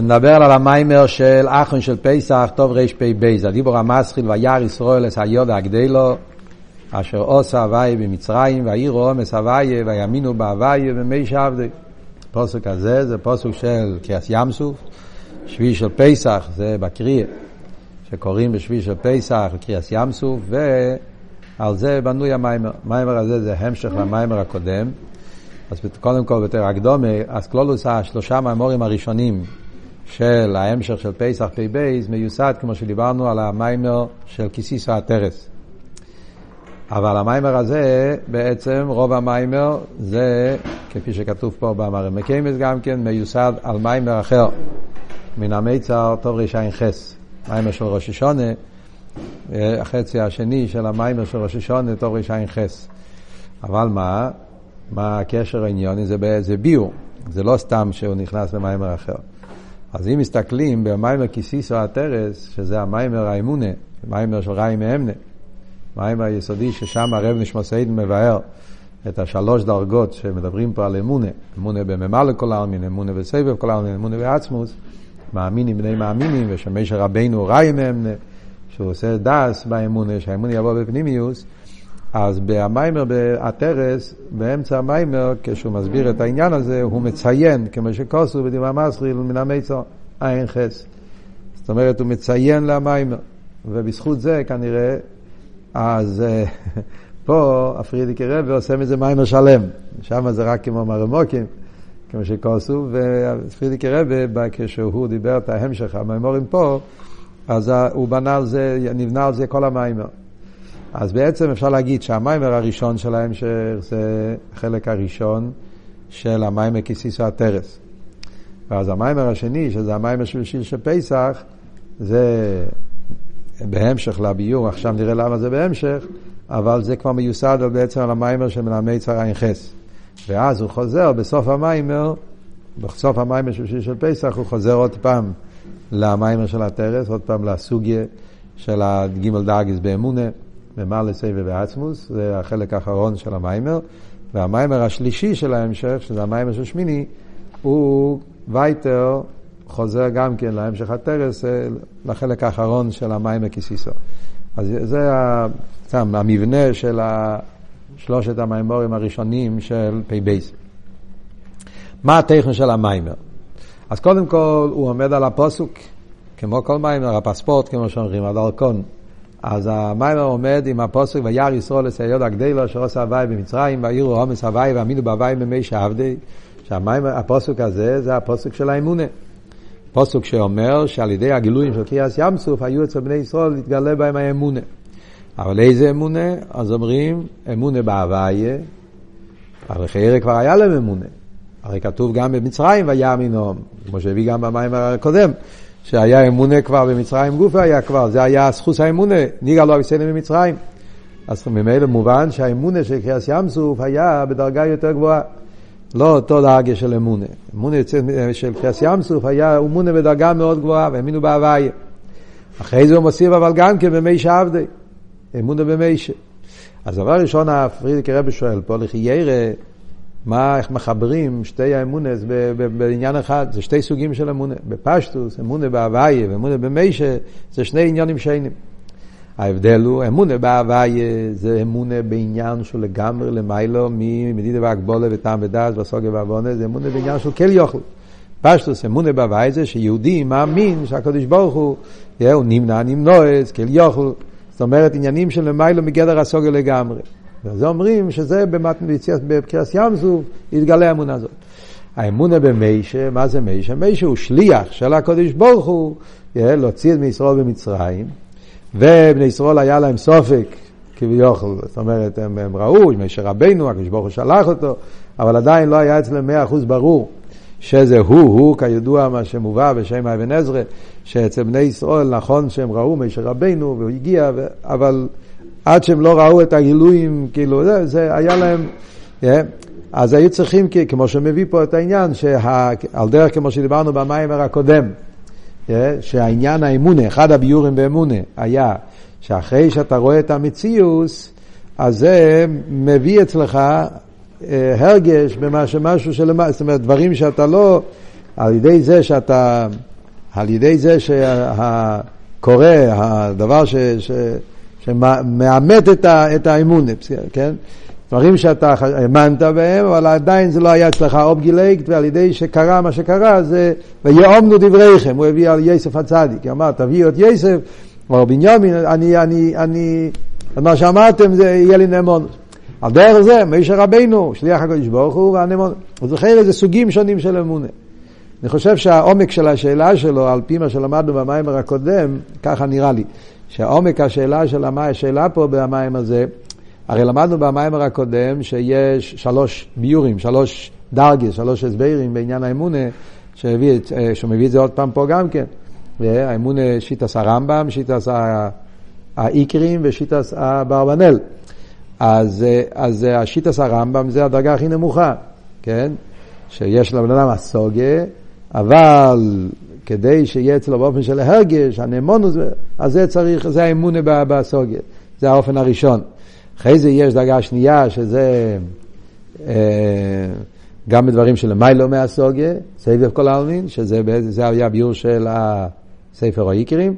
נדבר על המיימר של אחון של פסח, טוב רפ"ב, הדיבור המסחיל וירא ישראל אס היודע הגדלו, אשר עושה הוויה במצרים, ויראו עומס הוויה, ויאמינו בהוויה ומי שעבדי. פוסק הזה זה פוסק של קריאס ים סוף, שביעי של פסח, זה בקריאה, שקוראים בשביעי של פסח קריאס ים סוף, ועל זה בנוי המיימר. המיימר הזה זה המשך למיימר הקודם. אז קודם כל, בתר הקדומה, אז כלולוס השלושה מהמורים הראשונים של ההמשך של פסח פ"ב מיוסד, כמו שדיברנו, על המיימר של כיסיסו הטרס. אבל המיימר הזה, בעצם רוב המיימר זה, כפי שכתוב פה במראה מקיימס גם כן, מיוסד על מיימר אחר, מן המיצר טוב רע"ח, מיימר של ראש השונה, החצי השני של המיימר של ראש השונה, טוב רע"ח. אבל מה? מה הקשר העניוני? זה, זה ביור, זה לא סתם שהוא נכנס למיימר אחר. אז אם מסתכלים במיימר כיסיסו הטרס, שזה המיימר האמונה, מיימר של ראי מאמנה, מיימר היסודי ששם הרב נשמוסיין מבאר את השלוש דרגות שמדברים פה על אמונה, אמונה בממה לכל העלמין, אמונה בסבב כל העלמין, אמונה בעצמוס, מאמינים בני מאמינים, ושמש רבינו ראי מאמנה, שהוא עושה דס באמונה, שהאמונה יבוא בפנימיוס, אז במיימר בהטרס, באמצע המיימר, כשהוא מסביר את העניין הזה, הוא מציין, כמו שכוסו בדברי מסריל מן המיצר, עין חס. זאת אומרת, הוא מציין למיימר, ובזכות זה כנראה, אז פה הפרידיקי רבי עושה מזה מיימר שלם. שם זה רק כמו מרמוקים, כמו שכוסו, ופרידיקי רבי, כשהוא דיבר את ההמשך, המיימורים פה, אז הוא בנה על זה, נבנה על זה כל המיימר. אז בעצם אפשר להגיד שהמיימר הראשון של ההמשך זה החלק הראשון של המיימר כיסיסו הטרס. ואז המיימר השני, שזה המיימר שלישי של פסח, זה בהמשך לביור, עכשיו נראה למה זה בהמשך, אבל זה כבר מיוסד בעצם על המיימר של מלמי צר עין חס. ואז הוא חוזר בסוף המיימר, בסוף המיימר שלישי של פסח, הוא חוזר עוד פעם למיימר של הטרס, עוד פעם לסוגיה של הגימל דאגיס באמונה. ממלא סבב ועצמוס, זה החלק האחרון של המיימר, והמיימר השלישי של ההמשך, שזה המיימר של שמיני, הוא וייטר חוזר גם כן להמשך הטרס, לחלק האחרון של המיימר כיסיסו. אז זה סתם המבנה של שלושת המיימורים הראשונים של פי בייס. מה התוכן של המיימר? אז קודם כל הוא עומד על הפסוק, כמו כל מיימר, הפספורט, כמו שאומרים, הדרכון. אז המיימר עומד עם הפסוק וירא ישראל היד הגדולה אשר עשה הוואי במצרים וייראו העם את הוואי ויאמינו בהוואי ובמשה עבדו שהפסוק הזה זה הפסוק של האמונה. פסוק שאומר שעל ידי הגילויים של קריעת ים סוף היו אצל בני ישראל להתגלה בהם האמונה. אבל איזה אמונה? אז אומרים אמונה בהוויה, הרי חיירה כבר היה להם אמונה. הרי כתוב גם במצרים ויאמינום, כמו שהביא גם במיימר הקודם. שהיה אמונה כבר במצרים גופה היה כבר, זה היה זכוס האמונה, ניגע לא אביסנו ממצרים. אז ממילא מובן שהאמונה של קריאס ים סוף היה בדרגה יותר גבוהה. לא אותו דרגה של אמונה. אמונה של קריאס ים סוף היה אמונה בדרגה מאוד גבוהה, והאמינו בהוויה. אחרי זה הוא מוסיף אבל גם כן במי שעבדי, אמונה במי. אז דבר ראשון, הפרידיקי רבי שואל פה, לכי ירא, מה, איך מחברים שתי האמונס בעניין אחד, זה שתי סוגים של אמונה. בפשטוס, אמונה בהוויה ואמונה במיישה, זה שני עניינים שיינים. ההבדל הוא, אמונה בהוויה זה אמונה בעניין שהוא לגמרי למיילו ממדידה והגבולה וטעם ודעת והסוגיה והבונה, זה אמונה בעניין של כל יוכל. פשטוס, אמונה בהוויה זה שיהודי מאמין שהקדוש ברוך הוא, הוא נמנע נמנועס, כל יוכל. זאת אומרת, עניינים של למיילו מגדר הסוגיה לגמרי. אז אומרים שזה בקריאס ים סוף יתגלה האמונה הזאת. האמונה במיישה, מה זה מיישה? מיישה הוא שליח של הקודש ברוך הוא להוציא את בני ישראל במצרים, ובני ישראל היה להם סופק כביכול, זאת אומרת, הם, הם ראו, מיישה רבנו, הקדוש ברוך הוא שלח אותו, אבל עדיין לא היה אצלם מאה אחוז ברור שזה הוא, הוא, כידוע מה שמובא בשם אבן עזרא, שאצל בני ישראל נכון שהם ראו מיישה רבנו והוא הגיע, אבל עד שהם לא ראו את הגילויים, כאילו, זה, זה היה להם, yeah, אז היו צריכים, כמו שמביא פה את העניין, שעל דרך כמו שדיברנו במיימר הקודם, yeah, שהעניין האמונה, אחד הביורים באמונה, היה שאחרי שאתה רואה את המציאוס, אז זה מביא אצלך אה, הרגש במשהו שלמעלה, זאת אומרת, דברים שאתה לא, על ידי זה שאתה, על ידי זה שהקורא, הדבר ש, ש, שמאמת את, את האמון, כן? דברים שאתה האמנת בהם, אבל עדיין זה לא היה אצלך אובגילקט, ועל ידי שקרה מה שקרה, זה ויאמנו דבריכם, הוא הביא על יוסף הצדיק, אמר תביאו את יוסף, או בנימין, אני, אני, אני, מה שאמרתם זה יהיה לי נאמון. על דרך זה, מישר רבינו, שליח הקדוש ברוך הוא והנאמון. אז איזה סוגים שונים של אמונה. אני חושב שהעומק של השאלה שלו, על פי מה שלמדנו במיימר הקודם, ככה נראה לי, שהעומק השאלה של השאלה פה במיימר הזה, הרי למדנו במיימר הקודם שיש שלוש ביורים, שלוש דרגס, שלוש הסברים בעניין האמונה, שהביא, אה, מביא את זה עוד פעם פה גם כן. האמונה שיטס הרמב"ם, שיטס האיקרים ושיטס אברבנאל. אז, אה, אז אה, השיטס הרמב"ם זה הדרגה הכי נמוכה, כן? שיש לבן אדם הסוגה, אבל כדי שיהיה אצלו באופן של הרגש, הנאמונות, אז זה צריך, זה האמונה בסוגיה, זה האופן הראשון. אחרי זה יש דרגה שנייה, שזה אה, גם בדברים של מיילו מהסוגיה, סבב כל העלמין, שזה היה ביור של הספר האיקרים,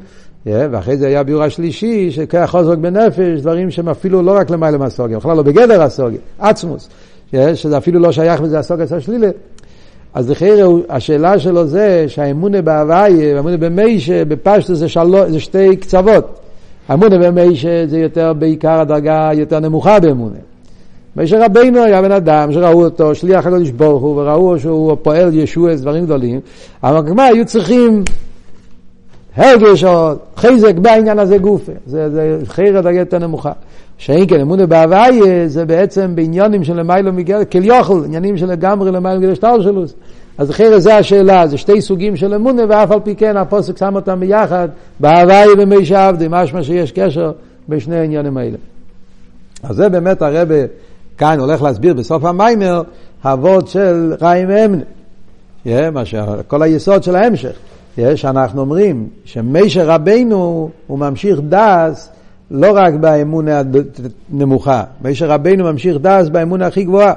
ואחרי זה היה ביור השלישי, שכח חוזק בנפש, דברים שהם אפילו לא רק למיילו מהסוגיה, בכלל לא בגדר הסוגיה, עצמוס, שזה אפילו לא שייך בזה הסוגיה השלילה. אז לכן השאלה שלו זה שהאמונה בהוויה והאמונה במיישה, בפשטו זה, שלו, זה שתי קצוות. האמונה במיישה זה יותר בעיקר הדרגה יותר נמוכה באמונה. משה רבינו היה בן אדם שראו אותו, שליח הקדוש ברוך הוא, וראו שהוא פועל ישוע, דברים גדולים, אבל כמה היו צריכים הרגש או חזק בעניין הזה גופה, זה, זה חיר הדרגה יותר נמוכה. שאין כן אמונה בהוויה זה בעצם בעניונים של למיילו מגר, כליוכל, עניינים של לגמרי למיילו מגר שטלשלוס. אז אחרי זה השאלה, זה שתי סוגים של אמונה, ואף על פי כן הפוסק שם אותם ביחד, בהוואי ומי שעבדי, משמע שיש קשר בשני העניינים האלה. אז זה באמת הרבה כאן הולך להסביר בסוף המיימר, אבות של חיים אמנה. כל היסוד של ההמשך. שאנחנו אומרים שמשה רבנו הוא ממשיך דס לא רק באמונה הנמוכה, משה רבנו ממשיך דס באמונה הכי גבוהה.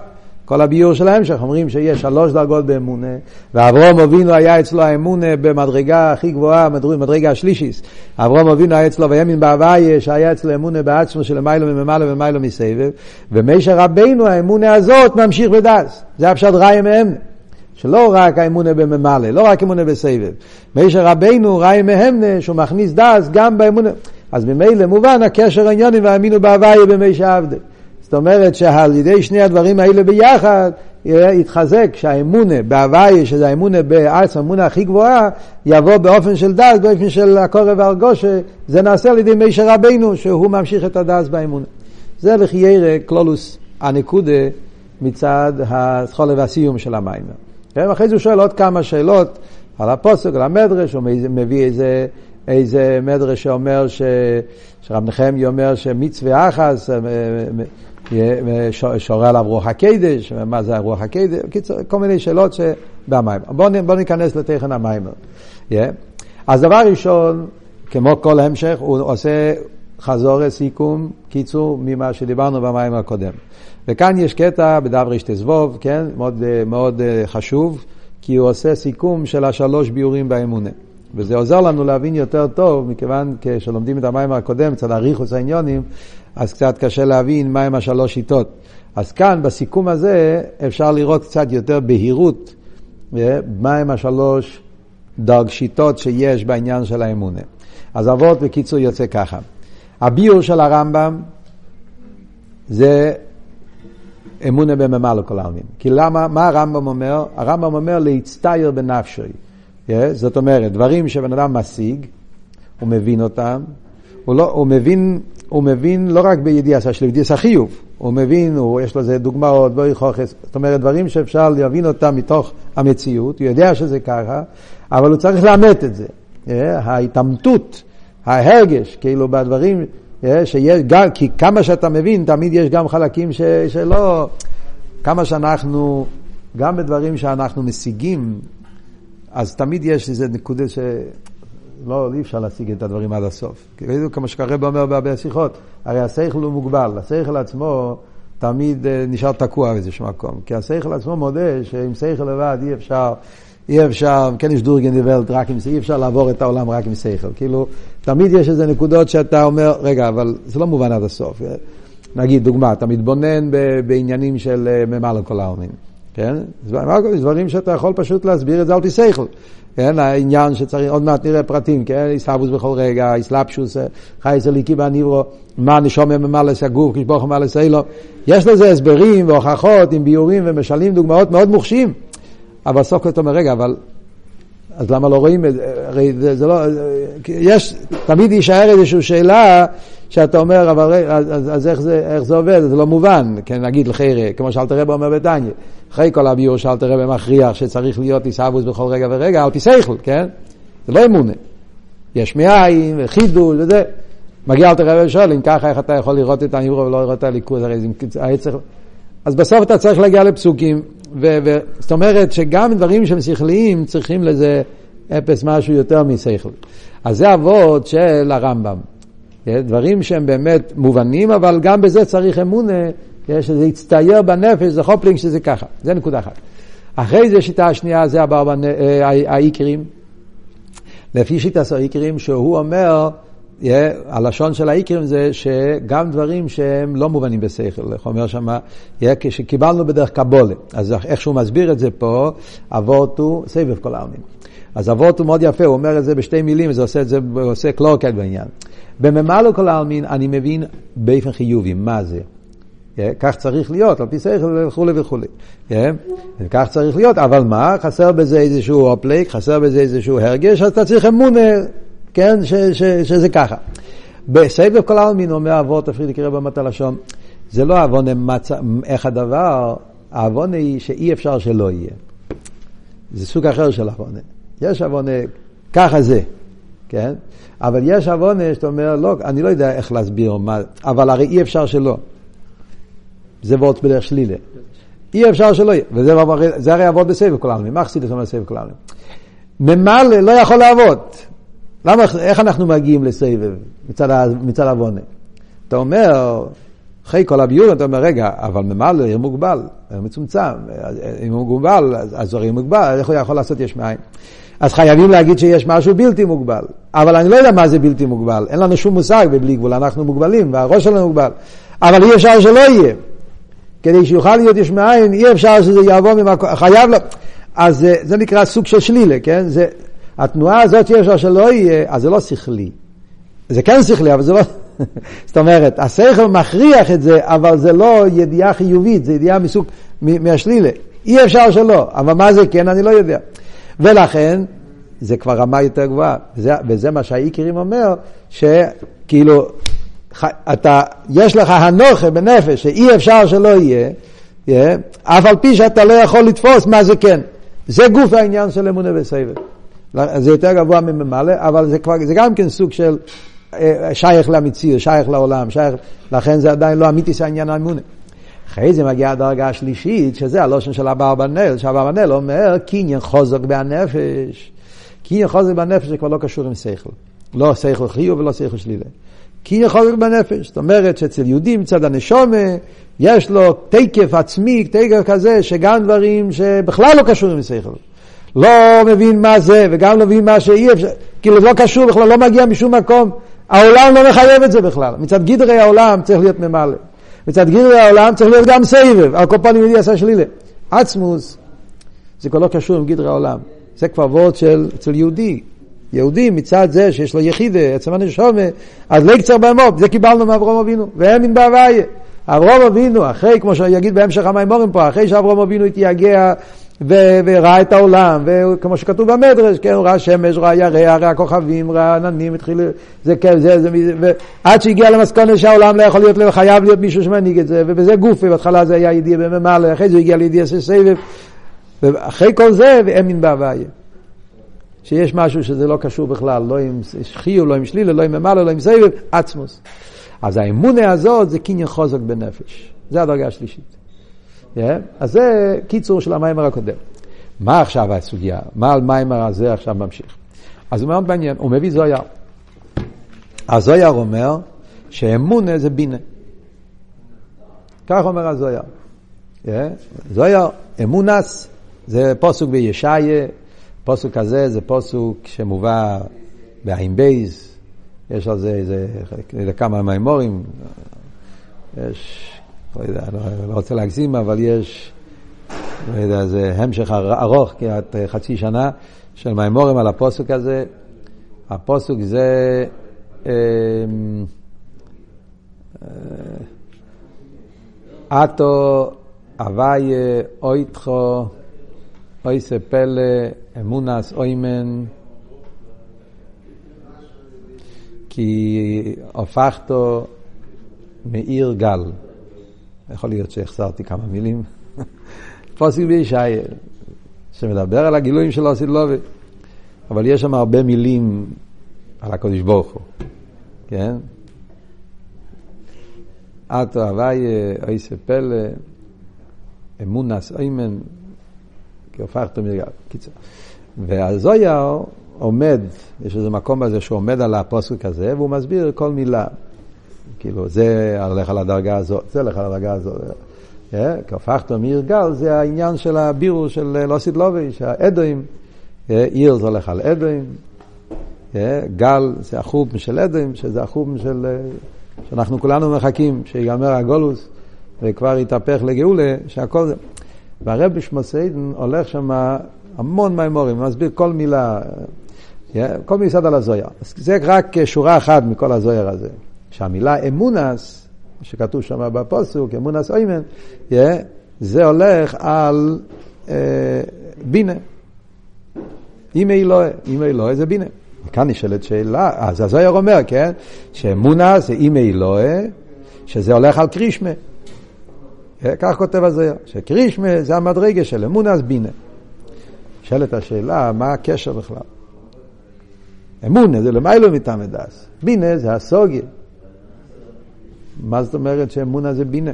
כל הביור של ההמשך אומרים שיש שלוש דרגות באמונה, ואברום אבינו היה אצלו האמונה במדרגה הכי גבוהה, מדרגה השלישיס. אברום אבינו היה אצלו וימין בהוויה, שהיה אצלו אמונה בעצמו של מיילו ממעלה ומיילו מסבב, ומשה רבינו האמונה הזאת ממשיך בדס. זה הפשט ראי מאמנה. שלא רק האמונה בממלא, לא רק אמונה בסבב. משה רבינו ראי מהמנה שהוא מכניס דס גם באמונה. אז ממילא מובן הקשר העניונים והאמינו בהוויה במי שעבדי. זאת אומרת שעל ידי שני הדברים האלה ביחד יתחזק שהאמונה בהוויה, שזה האמונה בארץ, האמונה הכי גבוהה, יבוא באופן של דס, באופן של הקורב והרגושה, זה נעשה על ידי מישר רבינו, שהוא ממשיך את הדס באמונה. זה לחיירה קלולוס הנקודה מצד הסחולה והסיום של המים. ואחרי זה הוא שואל עוד כמה שאלות על הפוסק, על המדרש, הוא מביא איזה... איזה מדרש שאומר, ש... שרב נחמי אומר שמצווה אחס אה, שורה עליו רוח הקדש, מה זה רוח הקדש, קיצור, כל מיני שאלות שבמים. בואו בוא ניכנס לתכן המים. Yeah. אז דבר ראשון, כמו כל המשך, הוא עושה חזור סיכום, קיצור, ממה שדיברנו במים הקודם. וכאן יש קטע בדף רשתזבוב, כן, מאוד, מאוד אה, חשוב, כי הוא עושה סיכום של השלוש ביורים באמונה. וזה עוזר לנו להבין יותר טוב, מכיוון כשלומדים את המים הקודם, קצת אריכוס העניונים, אז קצת קשה להבין מהם השלוש שיטות. אז כאן, בסיכום הזה, אפשר לראות קצת יותר בהירות אה, מהם השלוש דרג שיטות שיש בעניין של האמונה. אז אבות בקיצור יוצא ככה. הביור של הרמב"ם זה אמונה בממה לכל העלמין. כי למה, מה הרמב"ם אומר? הרמב"ם אומר להצטייר בנפשי. Yeah, זאת אומרת, דברים שבן אדם משיג, הוא מבין אותם, הוא, לא, הוא, מבין, הוא מבין לא רק בידיעה של ידיעה החיוב, הוא מבין, הוא, יש לו איזה דוגמאות, בואי חוכס, זאת אומרת, דברים שאפשר להבין אותם מתוך המציאות, הוא יודע שזה ככה, אבל הוא צריך לאמת את זה. Yeah, ההתעמתות, ההרגש, כאילו בדברים, yeah, שיש, גם, כי כמה שאתה מבין, תמיד יש גם חלקים ש, שלא, כמה שאנחנו, גם בדברים שאנחנו משיגים, אז תמיד יש איזה נקודה ש... לא, אי אפשר להשיג את הדברים עד הסוף. כאילו, כמו שקרב אומר בהרבה שיחות, הרי השכל הוא מוגבל, השכל עצמו תמיד אה, נשאר תקוע באיזשהו מקום. כי השכל עצמו מודה שעם שכל לבד אי אפשר, אי אפשר, כן יש דורגן דיבלט רק עם זה, אי אפשר לעבור את העולם רק עם שכל. כאילו, תמיד יש איזה נקודות שאתה אומר, רגע, אבל זה לא מובן עד הסוף. נגיד, דוגמה, אתה מתבונן בעניינים של אה, ממלא כל העלמין, כן? יש דברים שאתה יכול פשוט להסביר את זה על פי שכל. כן, העניין שצריך, עוד מעט נראה פרטים, כן, איסאבוס בכל רגע, איסלאפשוס, חייס אליקי בניברו, מה נשום ממלא סגור, כשבוך ממלא סיילו. יש לזה הסברים והוכחות עם ביורים ומשלים, דוגמאות מאוד מוחשים. אבל סוקרט אומר, רגע, אבל... אז למה לא רואים את זה? הרי זה, זה לא... יש, תמיד יישאר איזושהי שאלה שאתה אומר, אבל אז, אז, אז איך, זה, איך זה עובד? זה לא מובן. כן, נגיד לחיירה, כמו שאלתר רב אומר בתניא, אחרי כל הביור שאלתר רב מכריח שצריך להיות עיסאוווס בכל רגע ורגע, על פי שכל, כן? זה לא אמונה. יש מאין וחידוש וזה. מגיע אלתר רב ושואל, אם ככה, איך אתה יכול לראות את הנברו ולא לראות את הליכוז? הרי זה... אז בסוף אתה צריך להגיע לפסוקים, זאת אומרת שגם דברים שהם שכליים צריכים לזה אפס משהו יותר משכל. אז זה אבות של הרמב"ם. דברים שהם באמת מובנים, אבל גם בזה צריך אמונה, שזה יצטייר בנפש, זה חופלינג שזה ככה. זה נקודה אחת. אחרי זה שיטה השנייה, זה אה, האיקרים. לפי שיטה האיקרים, שהוא אומר, הלשון של האיקרים זה שגם דברים שהם לא מובנים בשכל, איך אומר שמה, yeah, כשקיבלנו בדרך קבולה, אז איך שהוא מסביר את זה פה, אבות הוא סבב כל העלמין. אז אבות הוא מאוד יפה, הוא אומר את זה בשתי מילים, זה עושה את זה, עושה קלורקט בעניין. בממלא כל העלמין אני מבין באופן חיובי, מה זה? Yeah, כך צריך להיות, על פי שכל וכולי וכולי. Yeah, כך צריך להיות, אבל מה? חסר בזה איזשהו אופלייק, חסר בזה איזשהו הרגש, אז אתה צריך אמונה. כן, ש, ש, שזה ככה. בסבב כל העלמין אומר אבות הפרידיק רב במת הלשון, זה לא עוון איך הדבר, העוון היא שאי אפשר שלא יהיה. זה סוג אחר של עוון. יש עוון, ככה זה, כן? אבל יש עוון שאתה אומר, לא, אני לא יודע איך להסביר מה, אבל הרי אי אפשר שלא. זה וורט בדרך שלילה. אי אפשר שלא יהיה, וזה הרי עבוד בסבב כל העלמין. מה חסידס אומר בסבב כל העלמין? ממלא לא יכול לעבוד. למה, איך אנחנו מגיעים לסבב מצד, מצד עוונה? אתה אומר, אחרי כל הביור, אתה אומר, רגע, אבל ממלא עיר מוגבל, עיר מצומצם, אם הוא מוגבל, אז הרי מוגבל, איך הוא יכול לעשות יש מאין? אז חייבים להגיד שיש משהו בלתי מוגבל. אבל אני לא יודע מה זה בלתי מוגבל, אין לנו שום מושג בבלי גבול, אנחנו מוגבלים, והראש שלנו מוגבל. אבל אי אפשר שלא יהיה. כדי שיוכל להיות יש מאין, אי אפשר שזה יעבור ממקום, חייב לו... אז זה, זה נקרא סוג של שלילה, כן? זה, התנועה הזאת שיש לה שלא יהיה, אז זה לא שכלי. זה כן שכלי, אבל זה לא... זאת אומרת, השכל מכריח את זה, אבל זה לא ידיעה חיובית, זה ידיעה מסוג, מהשלילה. אי אפשר שלא, אבל מה זה כן, אני לא יודע. ולכן, זה כבר רמה יותר גבוהה. וזה, וזה מה שהאיקרים אומר, שכאילו, אתה, יש לך הנוכה בנפש שאי אפשר שלא יהיה, יהיה, אף על פי שאתה לא יכול לתפוס מה זה כן. זה גוף העניין של אמונה וסבב. זה יותר גבוה מממלא, אבל זה, כבר, זה גם כן סוג של אה, שייך למציא, שייך לעולם, שייך, לכן זה עדיין לא אמיתי של העניין האמונה. אחרי זה מגיעה הדרגה השלישית, שזה הלושן של אברבנאל, שאברבנאל אומר קניין חוזק בנפש. קניין חוזק בנפש זה כבר לא קשור עם שכל. לא שכל חיוב ולא שכל שלילה. קניין חוזק בנפש, זאת אומרת שאצל יהודים מצד הנשומה, יש לו תקף עצמי, תקף כזה, שגם דברים שבכלל לא קשורים עם שכל. לא מבין מה זה, וגם לא מבין מה שאי אפשר, כאילו לא קשור בכלל, לא מגיע משום מקום. העולם לא מחייב את זה בכלל. מצד גדרי העולם צריך להיות ממלא. מצד גדרי העולם צריך להיות גם סבב, על כל פנים יהודי עשה שלילה. עצמוס, זה כבר לא קשור עם גדרי העולם. זה כבר וורד של, אצל יהודי. יהודי מצד זה שיש לו יחידה, עצם הנשומה, אז לא יקצר בהמות, זה קיבלנו מאברום אבינו, והאמין בהוויה. אברום אבינו, אחרי, כמו שיגיד בהמשך המימורים פה, אחרי שאברום אבינו התייגע ו- וראה את העולם, וכמו שכתוב במדרש, כן, הוא ראה שמש, ראה ירח, ראה כוכבים, ראה עננים, התחיל, זה כן, זה, זה, זה, ועד שהגיע למסקנה שהעולם לא יכול להיות, לא חייב להיות מישהו שמנהיג את זה, ובזה גופי, בהתחלה זה היה ידיע בממלא, אחרי זה הוא הגיע לידיע של סבב, ואחרי כל זה, ואמין בהוויה. שיש משהו שזה לא קשור בכלל, לא עם חיוב, לא עם שלילה, לא עם ממלא, לא עם סבב, עצמוס. אז האמונה הזאת זה קניין חוזק בנפש. זה הדרגה השלישית. Yeah? אז זה קיצור של המיימר הקודם. מה עכשיו הסוגיה? מה על מיימר הזה עכשיו ממשיך? אז הוא מאוד מעניין, הוא מביא זויר. הזויר אומר שאמונה זה בינה. כך אומר הזויר. Yeah? זויר, אמונס, זה פוסוק בישעיה, הפוסוק הזה זה פוסוק שמובא בעין בייז, יש על זה איזה, כמה מימורים, יש, לא יודע, לא, לא רוצה להגזים, אבל יש, לא יודע, זה המשך ארוך, כמעט חצי שנה, של מימורים על הפוסוק הזה. הפוסוק זה... אמ, אה, אתו אביה אויתחו אויסה פלא אמונס אוימן כי הפכתו מעיר גל. יכול להיות שהחסרתי כמה מילים. פוסק בישעיה, שמדבר על הגילויים של אוסילובי, אבל יש שם הרבה מילים על הקודש ברוך הוא, כן? אתו הווי אויסה פלא, אמונס איימן, כי הופכת מרגל. קיצור. והזויר עומד, יש איזה מקום בזה שהוא עומד על הפוסק הזה, והוא מסביר כל מילה. כאילו, זה הולך על הדרגה הזאת, זה הולך על הדרגה הזאת. כי הופכת מעיר גל, זה העניין של הבירו של לוסיד לובי, שהאדוים, עיר זה הולך על אדוים, גל זה החום של אדוים, שזה החום של... שאנחנו כולנו מחכים שיגמר הגולוס וכבר יתהפך לגאולה, שהכל זה. והרב בשמוסיידן הולך שם המון מימורים, מסביר כל מילה, כל מיסד על הזויר. זה רק שורה אחת מכל הזויר הזה. שהמילה אמונס, שכתוב שם בפוסוק, אמונס אוימן, זה הולך על אה, בינה. אם אלוהי, אם אלוהי זה בינה. כאן נשאלת שאלה, אז הזויר אומר, כן, שאמונה זה אם אלוהי, שזה הולך על קרישמה. כך כותב הזויר, שקרישמה זה המדרגה של אמונה אז בינה. נשאלת השאלה, מה הקשר בכלל? אמונה זה למיילו מטעם הדס, בינה זה הסוגיה. מה זאת אומרת שאמונה זה בינה?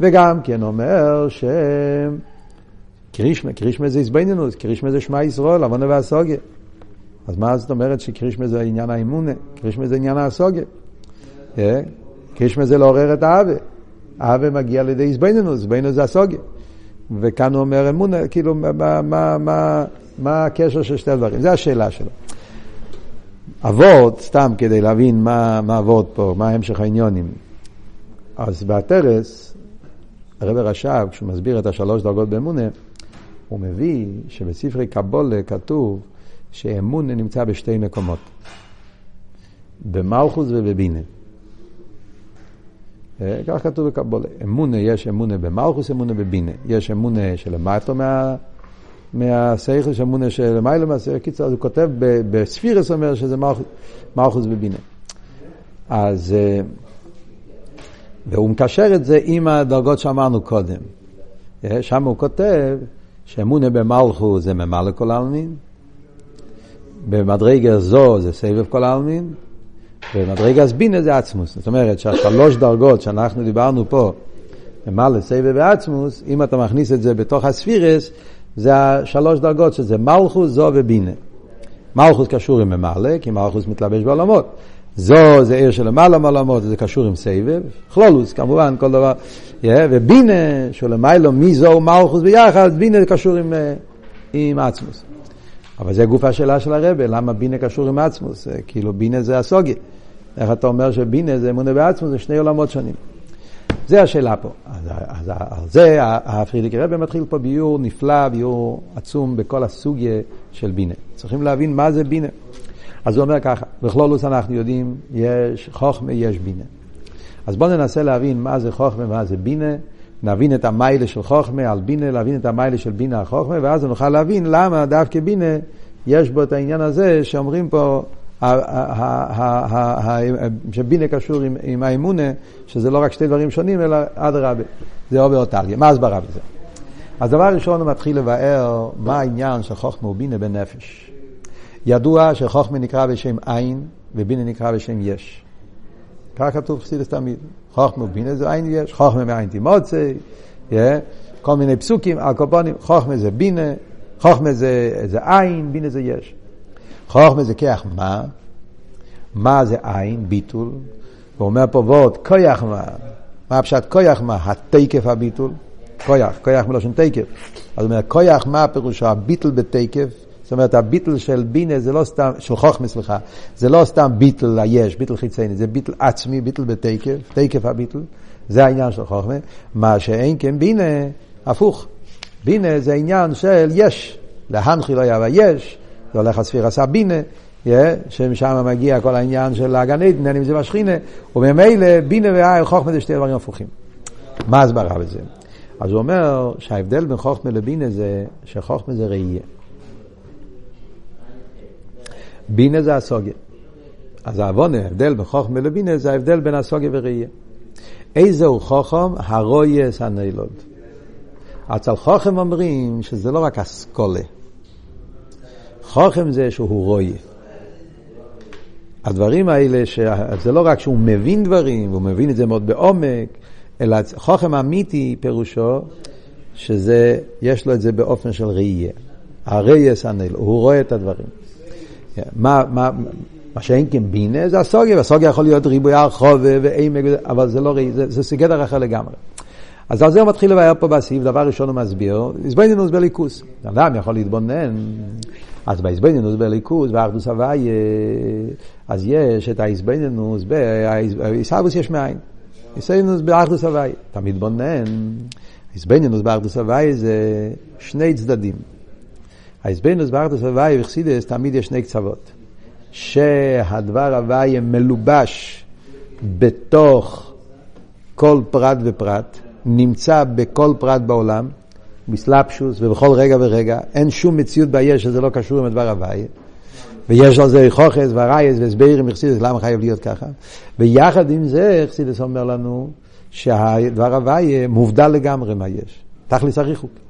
וגם כן אומר ש... קרישמה, קרישמה זה איזבנינוס, קרישמה זה שמע ישראל, עוונה והסוגיה. אז מה זאת אומרת שקרישמה זה עניין האמונה? קרישמה זה עניין הסוגיה. אה? קרישמה זה לעורר את האווה. האווה מגיע לידי איזבנינוס, איזבנינוס זה הסוגיה. וכאן הוא אומר אמונה, כאילו, מה, מה, מה, מה הקשר של שתי הדברים? זו השאלה שלו. אבות, סתם כדי להבין מה, מה אבות פה, מה המשך העניונים. אז באתרס, הרב רש"ב, כשהוא מסביר את השלוש דרגות באמונה, הוא מביא שבספרי קבולה כתוב שאמונה נמצא בשתי מקומות, במלכוס ובבינה. אה, כך כתוב בקבולה. אמונה, יש אמונה במלכוס, אמונה בבינה. יש אמונה שלמטו מה... מהשכל, יש אמונה שלמיילא מהשכל. קיצור, אז הוא כותב בספירס אומר שזה מלכוס ובינה. אז... אה, והוא מקשר את זה עם הדרגות שאמרנו קודם. אה, שם הוא כותב שאמונה במלכו זה ממלא כל העלמין, במדרגה זו זה סבב כל העלמין, ומדרגה סבינה זה עצמוס. זאת אומרת שהשלוש דרגות שאנחנו דיברנו פה, ממלא, סבב ועצמוס, אם אתה מכניס את זה בתוך הספירס, זה השלוש דרגות שזה מלכוס, זו ובינה. מלכוס קשור עם ממלא, כי מלכוס מתלבש בעולמות. זו זה עיר של למעלה מעולמות, זה קשור עם סבב, כלולוס כמובן, כל דבר, yeah, ובינה שלמיילו מי זו מלכוס ביחד, בינה קשור עם, אה, עם עצמוס. אבל זה גוף השאלה של הרבה, למה בינה קשור עם עצמוס? כאילו בינה זה הסוגיה. איך אתה אומר שבינה זה אמונה בעצמוס, זה שני עולמות שונים. זה השאלה פה. אז, אז על זה הפרידיקי רבי מתחיל פה ביור נפלא, ביור עצום בכל הסוגיה של בינה. צריכים להבין מה זה בינה. אז הוא אומר ככה, בכלולוס אנחנו יודעים, יש חוכמה, יש בינה. אז בואו ננסה להבין מה זה חוכמה ומה זה בינה, נבין את המיילה של חוכמה על בינה, להבין את המיילה של בינה על חוכמה, ואז נוכל להבין למה דווקא בינה יש בו את העניין הזה שאומרים פה שבינה קשור עם, עם האמונה, שזה לא רק שתי דברים שונים, אלא אדרבה, זה עובר אותליה. מה הסברה בזה? אז דבר ראשון הוא מתחיל לבאר מה העניין של חוכמה ובינה בנפש. ידוע שחוכמה נקרא בשם עין ובינה נקרא בשם יש. כך כתוב חסידס תמיד. חוכמה ובינה זה עין יש, חוכמה מעין תימוצי, כל מיני פסוקים, הקופונים, חוכמה זה בינה, חוכמה זה, זה עין, בינה זה יש. חוכמה זה כיח מה, מה זה עין, ביטול, הוא אומר פה ועוד, כויח מה, מה פשט כויח מה, התקף הביטול, כויח, כויח מלושן תקף. אז הוא אומר, כויח מה פירושו הביטול בתקף, זאת אומרת, הביטל של בינה זה לא סתם, של חוכמה, סליחה, זה לא סתם ביטל היש, ביטל חיצייני, זה ביטל עצמי, ביטל בתקף, תקף הביטל, זה העניין של חוכמה. מה שאין כן בינה, הפוך. בינה זה עניין של יש, להנחי לא יבוא יש, זה הולך הספיר עשה בינה, yeah, שמשם מגיע כל העניין של עדן, אם זה בשכינה, וממילא בינה וחוכמה זה שתי דברים הפוכים. מה הסברה בזה? אז הוא אומר שההבדל בין חוכמה לבינה זה שחוכמה זה ראייה. בינה זה הסוגיה. אז העוונה, ההבדל בין חוכמה לבינה זה ההבדל בין הסוגיה וראייה. איזהו חוכם? הרויס הנילוד. אצל חוכם אומרים שזה לא רק אסכולה. חוכם זה שהוא רואה. הדברים האלה, זה לא רק שהוא מבין דברים, והוא מבין את זה מאוד בעומק, אלא חוכם אמיתי פירושו שזה, יש לו את זה באופן של ראייה. הראייה סנל, הוא רואה את הדברים. מה, מה, מה שאין כן בינה זה הסוגיה, והסוגיה יכול להיות ריבוי הרחוב ועמק, אבל זה לא ראי, זה, זה סגדר אחר לגמרי. אז על זה הוא מתחיל לבאר פה בסעיף, דבר ראשון הוא מסביר, איזבנינוס בליכוס. אדם יכול להתבונן, אז באיזבנינוס בליכוס, באחדוס הוויה, אז יש את האיזבנינוס, באיסאבוס יש מאין. איזבנינוס באחדוס הוויה. אתה מתבונן, איזבנינוס באחדוס הוויה זה שני צדדים. האיזבנינוס באחדוס הוויה וחסידס תמיד יש שני קצוות. שהדבר הוויה מלובש בתוך כל פרט ופרט. נמצא בכל פרט בעולם, בסלפשוס ובכל רגע ורגע, אין שום מציאות ביש שזה לא קשור עם הדבר הוויה. ויש על זה חוכס והרייס והסברים מחסידס, למה חייב להיות ככה? ויחד עם זה, חסידס אומר לנו שהדבר הוויה מובדל לגמרי מה יש. תכלס הריחוק.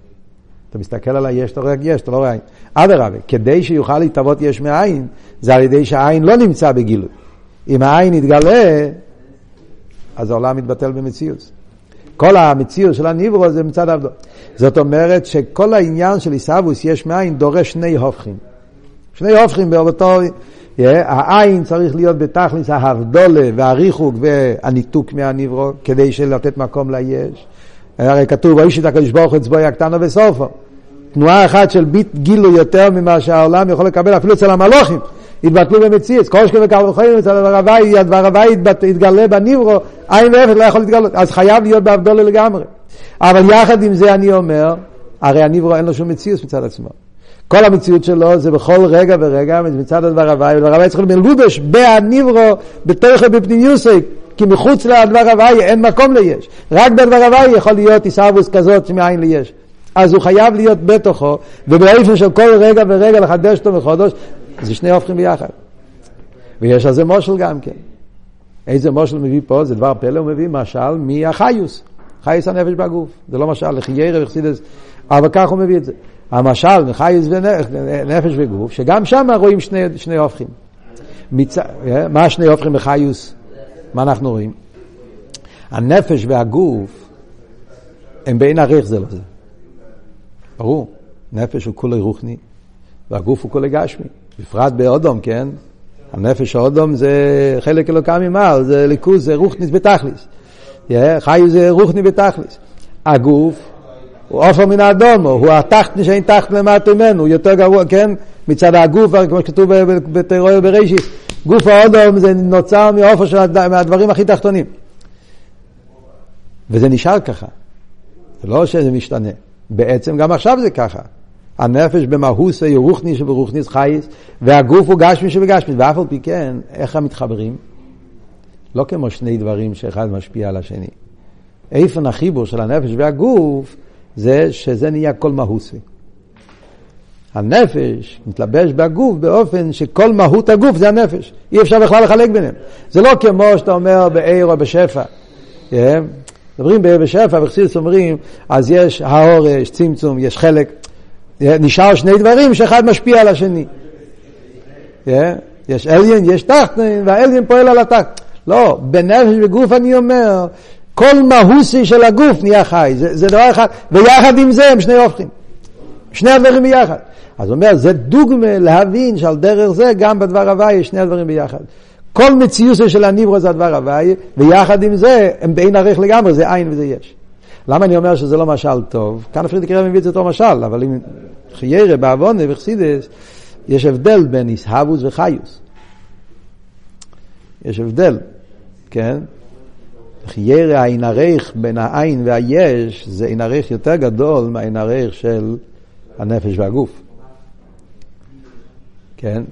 אתה מסתכל על היש, אתה רואה יש, אתה לא רואה עין. אדרבה, כדי שיוכל להתאבות יש מאין, זה על ידי שהעין לא נמצא בגילוי. אם העין יתגלה, אז העולם מתבטל במציאות. כל המציאות של הניברו זה מצד עבדו. זאת אומרת שכל העניין של עיסאוווס יש מאין דורש שני הופכים. שני הופכים באותו... Yeah, העין צריך להיות בתכלס ההבדולה והריחוק והניתוק מהניברו כדי לתת מקום ליש. הרי כתוב, ואיש את הקדוש ברוך הוא אצבו יקטנו בסופו. תנועה אחת של ביט גילו יותר ממה שהעולם יכול לקבל אפילו אצל המלוכים. התבטלו במציאות, וכמה וחיים אצל הוואי, הדבר הוואי יתגלה בניברו, עין ואפס לא יכול להתגלות, אז חייב להיות בהבדולה לגמרי. אבל יחד עם זה אני אומר, הרי הניברו אין לו שום מציאות מצד עצמו. כל המציאות שלו זה בכל רגע ורגע מצד הדבר הוואי, ודבר הוואי צריך מלובש בהניברו, בתוכו בפנימיוסי, כי מחוץ לדבר הוואי אין מקום ליש. רק בדבר הוואי יכול להיות עיסאוווס כזאת שמאין ליש. אז הוא חייב להיות בתוכו, ובאופן של כל רגע ורגע לחדש אותו מחודש, זה שני הופכים ביחד. ויש על זה מושל גם כן. איזה מושל מביא פה? זה דבר פלא, הוא מביא משל מהחיוס. חיוס הנפש בגוף. זה לא משל לחיירה וחסידס, אבל כך הוא מביא את זה. המשל מחיוס ונפש וגוף, שגם שם רואים שני, שני הופכים. מצ... אה, מה שני הופכים בחיוס? מה אנחנו רואים? הנפש והגוף הם בין עריך זה לזה. ברור, נפש הוא כולי רוחני, והגוף הוא כולי גשמי. בפרט באודום, כן? הנפש האודום זה חלק אלוקה ממעל, זה ליכוז, זה רוחניס בתכליס. חי זה רוחני בתכליס. הגוף הוא עופר מן האדומו, הוא התחתני שאין תחת למטה ממנו, הוא יותר גרוע, כן? מצד הגוף, כמו שכתוב בתיאוריה בראשית, גוף האודום זה נוצר מעופר של מהדברים הכי תחתונים. וזה נשאר ככה. זה לא שזה משתנה. בעצם גם עכשיו זה ככה. הנפש במהוס הוא רוחני שברוחניס חייס, והגוף הוא גשמי שבגשמי, ואף על פי כן, איך הם מתחברים? לא כמו שני דברים שאחד משפיע על השני. איפן החיבור של הנפש והגוף זה שזה נהיה כל מהוסי. הנפש מתלבש בגוף באופן שכל מהות הגוף זה הנפש. אי אפשר בכלל לחלק ביניהם. זה לא כמו שאתה אומר בעיר או בשפע. כן? מדברים בשפע, וחסידס אומרים, אז יש האור, יש צמצום, יש חלק. נשאר שני דברים שאחד משפיע על השני. יש אליין, יש תחתן, והאליין פועל על התחתן. לא, בנפש וגוף אני אומר, כל מהוסי של הגוף נהיה חי, זה, זה דבר אחד, ויחד עם זה הם שני הופכים. שני הדברים ביחד. אז הוא אומר, זה דוגמה להבין שעל דרך זה גם בדבר הוויה שני הדברים ביחד. כל מציאות של הניברו זה הדבר הוויה, ויחד עם זה הם באין ערך לגמרי, זה עין וזה יש. למה אני אומר שזה לא משל טוב? כאן פרידיק רב מביא את זה אותו משל, אבל אם חיירה בעוונה וחסידס, יש הבדל בין איסהבוס וחיוס. יש הבדל, כן? חיירה העין הריך בין העין והיש זה עין הריך יותר גדול מהעין הריך של הנפש והגוף. כן?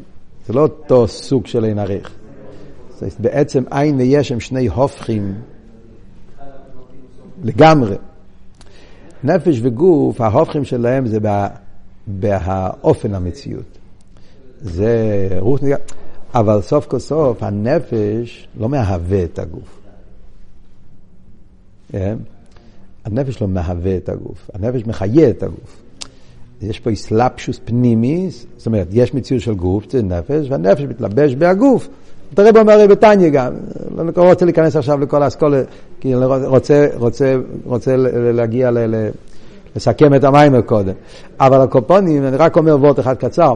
זה לא אותו סוג של עין הריך. בעצם עין ויש הם שני הופכים לגמרי. נפש וגוף, ההופכים שלהם זה בה, באופן המציאות. זה רוח נגע... אבל סוף כל סוף הנפש לא מהווה את הגוף. כן? הנפש לא מהווה את הגוף, הנפש מחיה את הגוף. יש פה איסלפשוס פנימי, זאת אומרת, יש מציאות של גוף, זה נפש, והנפש מתלבש בהגוף. אתה רואה אומר בתניא גם, לא רוצה להיכנס עכשיו לכל האסכולה, כי אני רוצה, רוצה, רוצה להגיע ל, לסכם את המים קודם. אבל הקופונים, אני רק אומר וורט אחד קצר,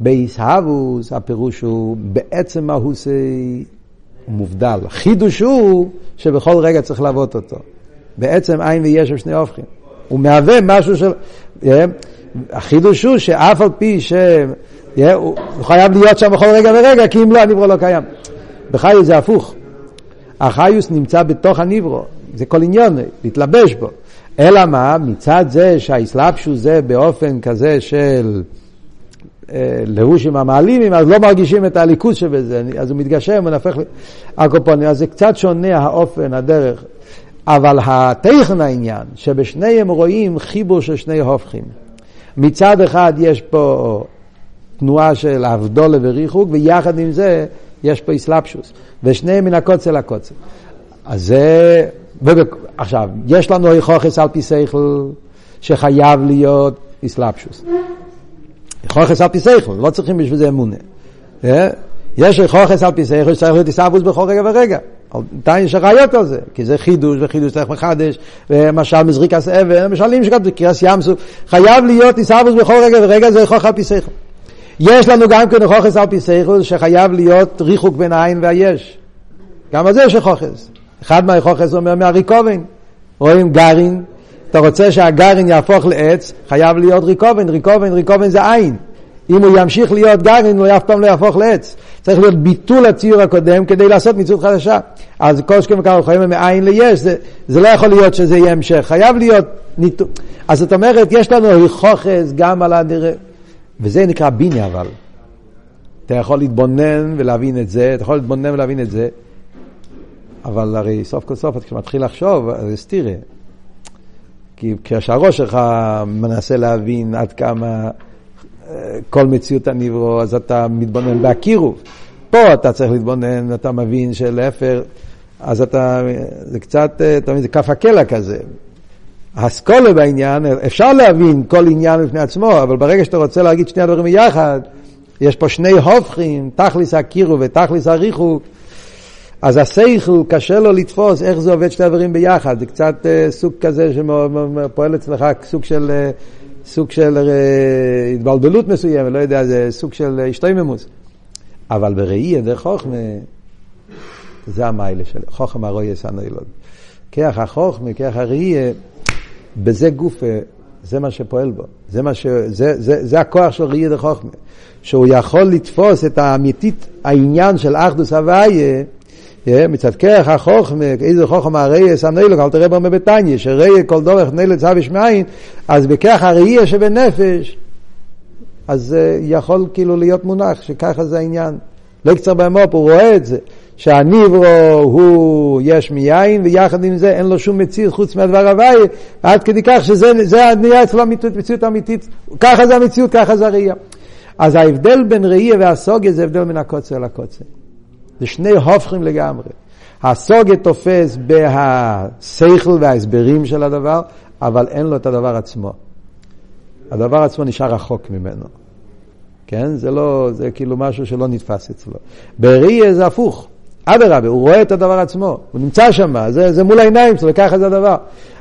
באיסהבוס הפירוש הוא בעצם מהוסי מובדל. חידוש הוא שבכל רגע צריך לעבוד אותו. בעצם עין ויש הם שני הופכים. הוא מהווה משהו של... החידוש הוא שאף על פי ש... הוא חייב להיות שם בכל רגע ורגע, כי אם לא, הניברו לא קיים. בחיוס זה הפוך. החיוס נמצא בתוך הניברו, זה כל עניון, להתלבש בו. אלא מה? מצד זה שהאסלאפשוס זה באופן כזה של אה, לבושים המעלימים, אז לא מרגישים את הליכוז שבזה, אז הוא מתגשם ונהפך לקופונים. אז זה קצת שונה האופן, הדרך. אבל הטכן העניין, שבשניהם רואים חיבור של שני הופכים. מצד אחד יש פה תנועה של אבדולה וריחוק, ויחד עם זה יש פה איסלפשוס. ושניהם מן הקוצר לקוצר. אז זה... עכשיו, יש לנו איכוכס על פי שכל שחייב להיות איסלפשוס. איכוכס על פי שכל, לא צריכים בשביל זה אמונה. אה? יש איכוכס על פי שכל שצריך להיות איסלפשוס בכל רגע ורגע. עדיין יש ראיות על זה, כי זה חידוש, וחידוש צריך מחדש, ומשל מזריקס אבן, משלים שכתוב בקריאס ים סוף, חייב להיות איסלפשוס בכל רגע ורגע, זה איכוכס על פי שכל. יש לנו גם כן איכוכס על פי שחייב להיות ריחוק בין העין והיש. גם על זה יש איכוכס. אחד מהאיכוכס אומר מהריקובן. רואים גרעין, אתה רוצה שהגרעין יהפוך לעץ, חייב להיות ריקובן, ריקובן, ריקובן זה עין. אם הוא ימשיך להיות גרעין, הוא אף פעם לא יהפוך לעץ. צריך להיות ביטול הציור הקודם כדי לעשות מציאות חדשה. אז כל שכם וכמה חיים מעין ליש, זה, זה לא יכול להיות שזה יהיה המשך, חייב להיות ניתוק. אז זאת אומרת, יש לנו היכוכס גם על הנראה, וזה נקרא ביני אבל. אתה יכול להתבונן ולהבין את זה, אתה יכול להתבונן ולהבין את זה, אבל הרי סוף כל סוף, כשאתה מתחיל לחשוב, זה סתירה. כי כשהראש שלך מנסה להבין עד כמה אה, כל מציאות הנברו, אז אתה מתבונן בהקירוב. פה אתה צריך להתבונן, אתה מבין שלהפך, אז אתה, זה קצת, אה, אתה מבין, זה כף הקלע כזה. האסכולה בעניין, אפשר להבין כל עניין בפני עצמו, אבל ברגע שאתה רוצה להגיד שני הדברים ביחד, יש פה שני הופכים, תכליס הקירוב ותכליס הריחוק. אז השכל קשה לו לתפוס איך זה עובד שתי הדברים ביחד, זה קצת uh, סוג כזה שפועל אצלך סוג של, uh, סוג של uh, התבלבלות מסוימת, לא יודע, זה סוג של השתייממוס. אבל בראי דרך חוכמה, זה המיילה של חוכמה רויס הנוילוד. כיח החוכמה, כיח הראייה, בזה גופה, זה מה שפועל בו. זה, מה ש... זה, זה, זה הכוח של ראייה דרך חוכמה. שהוא יכול לתפוס את האמיתית העניין של אחדוס הוויה, מצד כרך החוכמה, איזה חוכמה הראייה סנאילו, אל תראה בו מבטניה, שראייה כל דורך נלת צביש מאין, אז בכרך הראייה שבנפש, אז יכול כאילו להיות מונח, שככה זה העניין. לא יקצר במופ, הוא רואה את זה, שהניברו הוא יש מיין, ויחד עם זה אין לו שום מציאות חוץ מהדבר הוואי, עד כדי כך שזה נהיה אצלו מציאות אמיתית, ככה זה המציאות, ככה זה הראייה. אז ההבדל בין ראייה והסוגיה זה הבדל בין הקוצר לקוצר. זה שני הופכים לגמרי. הסוגיה תופס בהשכל וההסברים של הדבר, אבל אין לו את הדבר עצמו. הדבר עצמו נשאר רחוק ממנו. כן? זה לא, זה כאילו משהו שלא נתפס אצלו. בראייה זה הפוך. אדרבה, הוא רואה את הדבר עצמו, הוא נמצא שם, זה, זה מול העיניים שלו, ככה זה הדבר.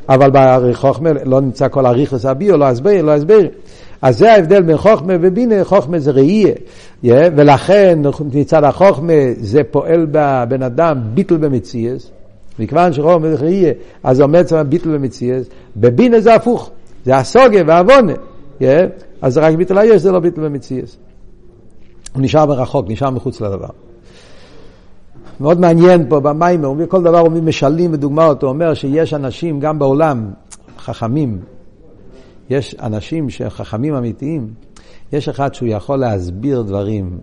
אבל בחוכמה לא נמצא כל הריכוס הביו, לא הסבר, לא הסבר. אז זה ההבדל בין חוכמה ובינה, חוכמה זה ראייה. Yeah, ולכן מצד החוכמה זה פועל בבן אדם ביטל במציאס, מכיוון שרוב מלך ראייה, אז עומד שם ביטל ומציאס, בבינה זה הפוך, זה הסוגיה והעוונה? אז זה רק ביטל היש, זה לא ביטל ומציאס. הוא נשאר ברחוק, נשאר מחוץ לדבר. מאוד מעניין פה במים, כל דבר הוא משלים ודוגמאות, הוא אומר שיש אנשים גם בעולם, חכמים, יש אנשים שחכמים אמיתיים, יש אחד שהוא יכול להסביר דברים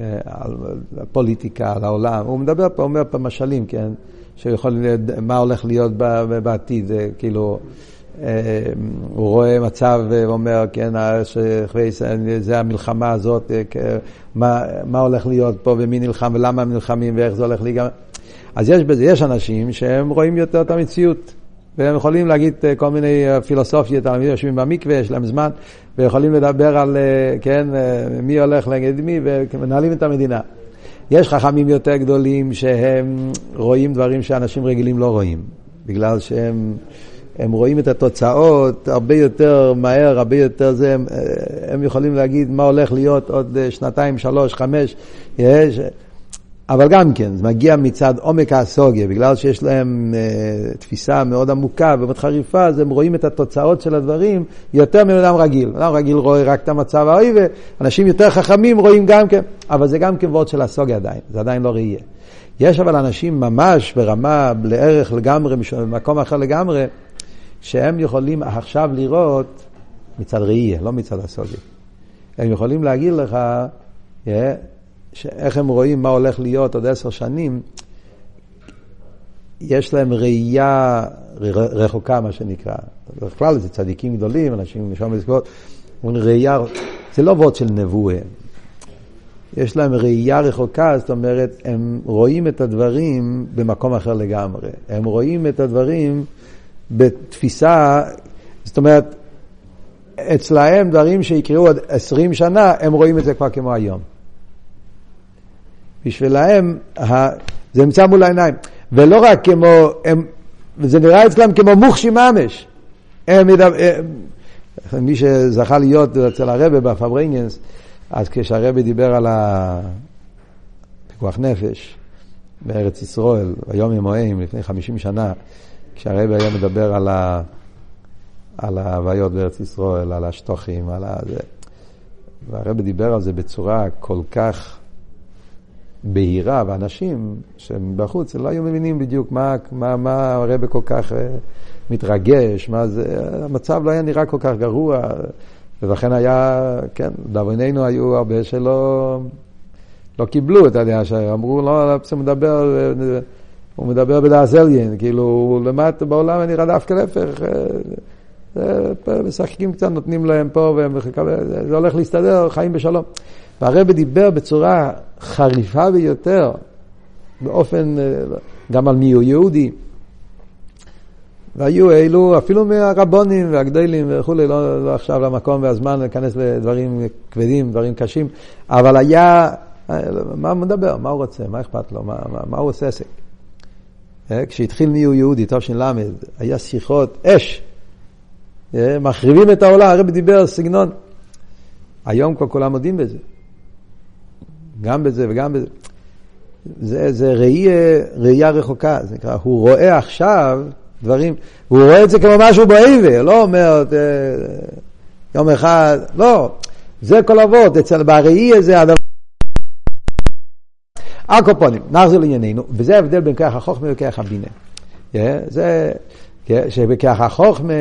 אה, על הפוליטיקה, על העולם, הוא מדבר פה, אומר פה משלים, כן, שיכול להיות, מה הולך להיות בעתיד, כאילו, הוא רואה מצב ואומר, כן, זה המלחמה הזאת, מה, מה הולך להיות פה ומי נלחם ולמה נלחמים ואיך זה הולך להיגמר. אז יש בזה, יש אנשים שהם רואים יותר את המציאות. והם יכולים להגיד אה, כל מיני אה, פילוסופיות, תלמידים יושבים במקווה, יש להם זמן, ויכולים לדבר על, אה, כן, מי הולך נגד מי, ומנהלים את המדינה. יש חכמים יותר גדולים שהם רואים דברים שאנשים רגילים לא רואים, בגלל שהם הם רואים את התוצאות הרבה יותר מהר, הרבה יותר זה, הם, הם יכולים להגיד מה הולך להיות עוד שנתיים, שלוש, חמש, יש, אבל גם כן, זה מגיע מצד עומק הסוגיה, בגלל שיש להם אה, תפיסה מאוד עמוקה ומאוד חריפה, אז הם רואים את התוצאות של הדברים יותר מבן אדם רגיל. בן אדם רגיל רואה רק את המצב האויב, אנשים יותר חכמים רואים גם כן, אבל זה גם כן וורד של הסוגיה עדיין, זה עדיין לא ראייה. יש אבל אנשים ממש ברמה, לערך לגמרי, במקום אחר לגמרי, שהם יכולים עכשיו לראות מצד ראייה, לא מצד הסוגיה. הם יכולים להגיד לך, yeah, שאיך הם רואים מה הולך להיות עוד עשר שנים, יש להם ראייה רחוקה, מה שנקרא. בכלל זה צדיקים גדולים, אנשים משם לזכות, ראייה, זה לא וורד של נבואה. יש להם ראייה רחוקה, זאת אומרת, הם רואים את הדברים במקום אחר לגמרי. הם רואים את הדברים בתפיסה, זאת אומרת, אצלהם דברים שיקראו עוד עשרים שנה, הם רואים את זה כבר כמו היום. בשבילהם זה נמצא מול העיניים. ולא רק כמו, הם, זה נראה אצלם כמו מוחשי ממש. הם הם, מי שזכה להיות אצל הרבה בפברנגנס, אז כשהרבה דיבר על הפיקוח נפש בארץ ישראל, היום ימוהם, לפני חמישים שנה, כשהרבה היה מדבר על, ה, על ההוויות בארץ ישראל, על השטוחים, על ה... והרבה דיבר על זה בצורה כל כך בהירה, ואנשים שהם בחוץ לא היו מבינים בדיוק מה, מה, מה הרבה כל כך אה, מתרגש, מה זה, המצב לא היה נראה כל כך גרוע, ולכן היה, כן, לדאבוננו היו הרבה שלא לא קיבלו את הדעה שאמרו, לא, לא, הוא מדבר, הוא מדבר בלעזליין, כאילו, למטה בעולם אני נראה דווקא להפך. אה, משחקים קצת, נותנים להם פה, וזה הולך להסתדר, חיים בשלום. והרבא דיבר בצורה חריפה ביותר, באופן, אה, גם על מי הוא יהודי. והיו אלו, אפילו מהרבונים והגדלים וכולי, לא, לא עכשיו למקום והזמן להיכנס לדברים כבדים, דברים קשים, אבל היה, אה, מה הוא מדבר, מה הוא רוצה, מה אכפת לו, מה, מה, מה הוא עושה עסק. אה, כשהתחיל מי הוא יהודי, תש"ל, היה שיחות אש, מחריבים את העולם, הרבי דיבר סגנון. היום כבר כולם מודים בזה. גם בזה וגם בזה. זה, זה ראייה, ראייה רחוקה, זה נקרא, הוא רואה עכשיו דברים, הוא רואה את זה כמו משהו באיבה, לא אומר אה, יום אחד, לא, זה כל אבות, אצל בראי זה הדבר. הקופונים, נחזור לענייננו, וזה ההבדל בין כרך החוכמה וכרך הבינה. זה, yeah, שבכרך החוכמה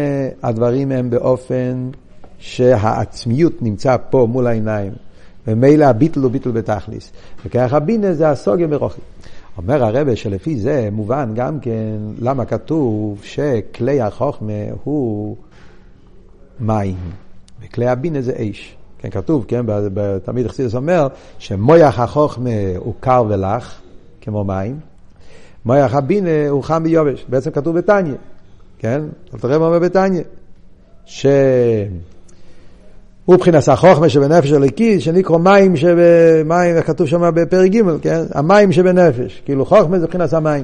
הדברים הם באופן שהעצמיות נמצא פה מול העיניים. ומילא הביטל הוא ביטל בתכליס. וכך הבינה זה הסוגיה ברוכי. אומר הרבה שלפי זה מובן גם כן למה כתוב שכלי החוכמה הוא מים, וכלי הבינה זה אש. כן, כתוב, כן, תמיד חסידס אומר שמויח החוכמה הוא קר ולח, כמו מים, מויח הבינה הוא חם ויובש. בעצם כתוב בתניא, כן? אתה רואה מה אומר בתניא. ש... הוא מבחינת החוכמה שבנפש הליקי, שנקרא מים שבמים, כתוב שם בפרק ג', כן? המים שבנפש, כאילו חוכמה זה מבחינת המים.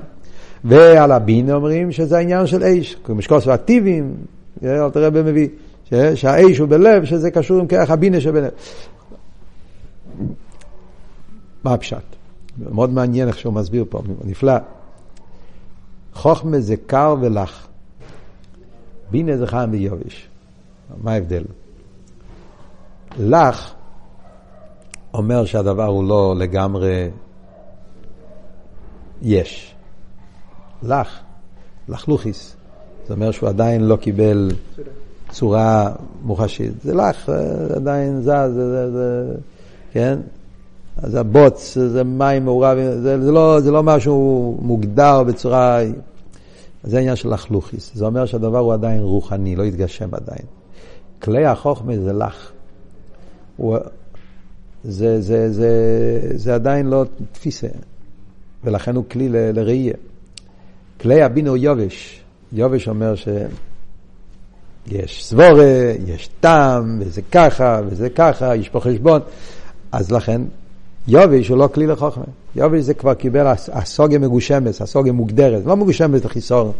ועל הבינה אומרים שזה העניין של אש, משקוס והטיבים, אל תראה במביא, שהאש הוא בלב, שזה קשור עם כרך הבינה שבנפש. מה הפשט? מאוד מעניין איך שהוא מסביר פה, נפלא. חוכמה זה קר ולח. בינה זה חם ויובש. מה ההבדל? לך אומר שהדבר הוא לא לגמרי יש. לך, לחלוכיס. זה אומר שהוא עדיין לא קיבל צורה מוחשית. זה לך, עדיין זז, זה, זה, זה, כן? אז הבוץ, זה מים מעורב, זה, זה, לא, זה לא משהו מוגדר בצורה... זה העניין של לחלוכיס. זה אומר שהדבר הוא עדיין רוחני, לא התגשם עדיין. כלי החוכמה זה לך. הוא, זה, זה, זה, זה עדיין לא תפיסה, ולכן הוא כלי לראייה. כלי הבינו יובש. יובש אומר שיש סבורה, יש טעם, וזה ככה, וזה ככה, יש פה חשבון. אז לכן, יובש הוא לא כלי לחוכמה. יובש זה כבר קיבל הסוגיה מגושמת, הסוגיה מוגדרת, לא מגושמת לחיסור.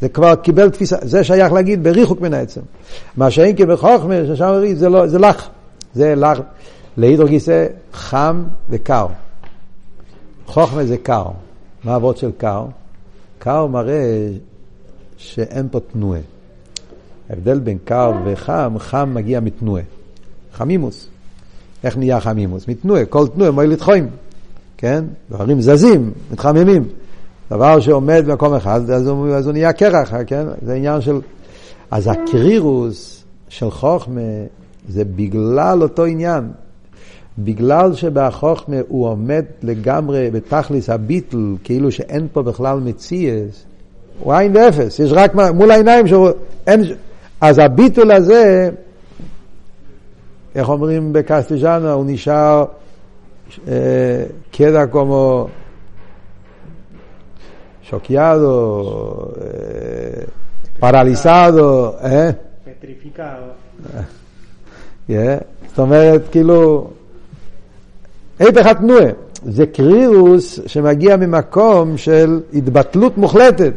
זה כבר קיבל תפיסה, זה שייך להגיד בריחוק מן העצם. מה שאין כבחוכמה, ששם אומרים, זה, לא, זה לך. זה לך. להידור גיסא חם וקר. חוכמה זה קר. מה העבוד של קר? קר מראה שאין פה תנועה. ההבדל בין קר וחם, חם מגיע מתנועה. חמימוס. איך נהיה חמימוס? מתנועה, כל תנועה מועיל לתחוים. כן? דברים זזים, מתחממים. דבר שעומד במקום אחד, אז הוא, אז הוא נהיה קרח, כן? זה עניין של... אז הקרירוס של חוכמה זה בגלל אותו עניין. בגלל שבחוכמה הוא עומד לגמרי בתכליס הביטל, כאילו שאין פה בכלל מציאס, הוא עין ואפס, יש רק מול העיניים שהוא... אין, אז הביטול הזה, איך אומרים בקסטיג'אנה, הוא נשאר אה, קדע כמו שוקיאדו, אה, פרליסדו, אה? פטריפיקדו. זאת אומרת, כאילו, היפך התנועה. זה קרירוס שמגיע ממקום של התבטלות מוחלטת.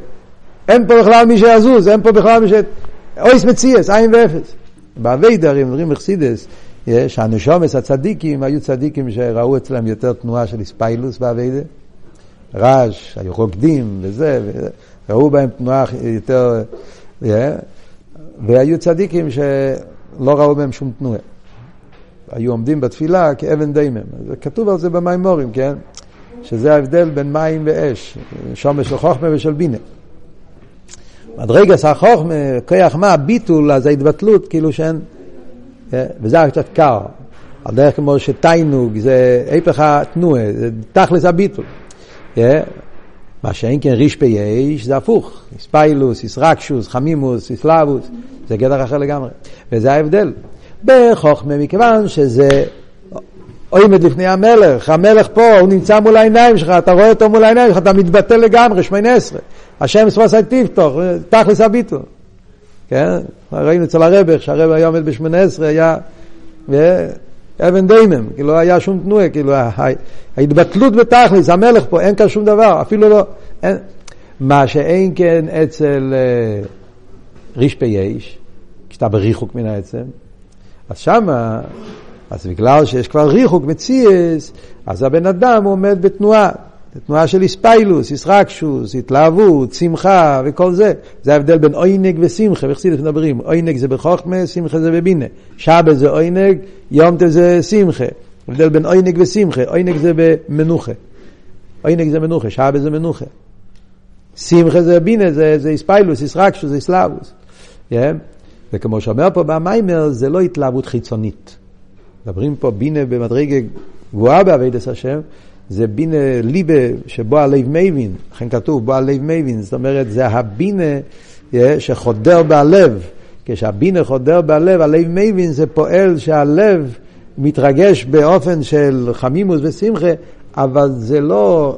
אין פה בכלל מי שיזוז, אין פה בכלל מי ש... אויס מציאס, עין ואפס. באביידר, אם אומרים מחסידס, שהנשומס הצדיקים היו צדיקים שראו אצלם יותר תנועה של איספיילוס באביידר. רעש, היו רוקדים וזה, ראו בהם תנועה יותר... והיו צדיקים שלא ראו בהם שום תנועה. היו עומדים בתפילה כאבן דיימם. כתוב על זה במימורים, כן? שזה ההבדל בין מים ואש, שומש של חוכמה ושל בינה. מדרגס החוכמה, כוח מה, ביטול, אז ההתבטלות, כאילו שאין, אה, וזה קצת קר. על דרך כמו שתיינוג, זה היפך התנועה, זה תכלס הביטול. אה, מה שאין כן ריש פי יש, זה הפוך. ספיילוס, איסרקשוס, חמימוס, איסלאבוס, זה גדר אחר לגמרי. וזה ההבדל. בחוכמה, מכיוון שזה עומד לפני המלך, המלך פה, הוא נמצא מול העיניים שלך, אתה רואה אותו מול העיניים שלך, אתה מתבטל לגמרי, שמונה עשרה. השם ספוס טיפטוך, תכלס הביטו. כן? ראינו אצל הרב, כשהרב היה עומד בשמונה עשרה, היה אבן דיימם, כאילו לא היה שום תנועה, כאילו ההתבטלות בתכלס, המלך פה, אין כאן שום דבר, אפילו לא, אין, מה שאין כן אצל uh, ריש פי יש, כשאתה בריחוק מן העצם, אז שמה, אז בגלל שיש כבר ריחוק מציאס, אז הבן אדם עומד בתנועה, תנועה של איספיילוס, איסרקשוס, התלהבות, שמחה וכל זה. זה ההבדל בין עוינג ושמחה, וחסידות מדברים. עוינג זה בחוכמה, שמחה זה בבינה. שבת זה עוינג, יומטה זה שמחה. ההבדל בין עוינג ושמחה, עוינג זה במנוחה. עוינג זה מנוחה, שבת זה מנוחה. שמחה זה בינה, זה, זה איספיילוס, איסרקשוס, איסלאבוס. Yeah. וכמו שאומר פה במיימר, זה לא התלהבות חיצונית. מדברים פה בינה במדרגה גבוהה בעבידת השם, זה בינה ליבה שבו הלב מבין, לכן כתוב בו הלב מבין, זאת אומרת זה הבינה שחודר בלב, כשהבינה חודר בלב, הלב מבין זה פועל שהלב מתרגש באופן של חמימוס ושמחה, אבל זה לא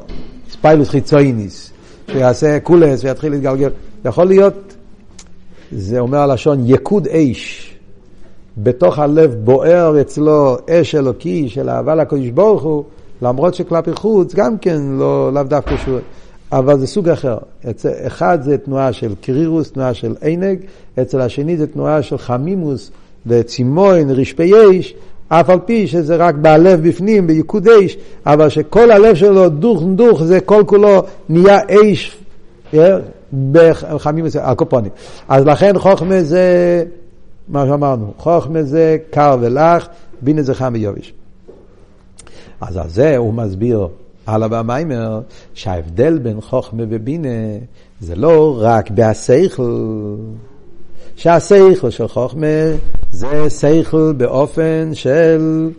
ספיילוס חיצויניס, שיעשה קולס ויתחיל להתגלגל, יכול להיות זה אומר הלשון יקוד אש. בתוך הלב בוער אצלו אש אלוקי של אהבה לקדוש ברוך הוא, למרות שכלפי חוץ גם כן לא, לאו דווקא שהוא... אבל זה סוג אחר. אצל אחד זה תנועה של קרירוס, תנועה של עינג, אצל השני זה תנועה של חמימוס וצימון, רשפי אש, אף על פי שזה רק בלב בפנים, ביקוד אש, אבל שכל הלב שלו דוך דוך, זה כל כולו נהיה אש בחמים הקופונים. אז לכן חוכמה זה, מה שאמרנו, חוכמה זה קר ולח, בינה זה חם ויובש. אז על זה הוא מסביר הלאה במיימר, שההבדל בין חוכמה ובינה זה לא רק בהסייכל, שהסייכל של חוכמה זה סייכל באופן של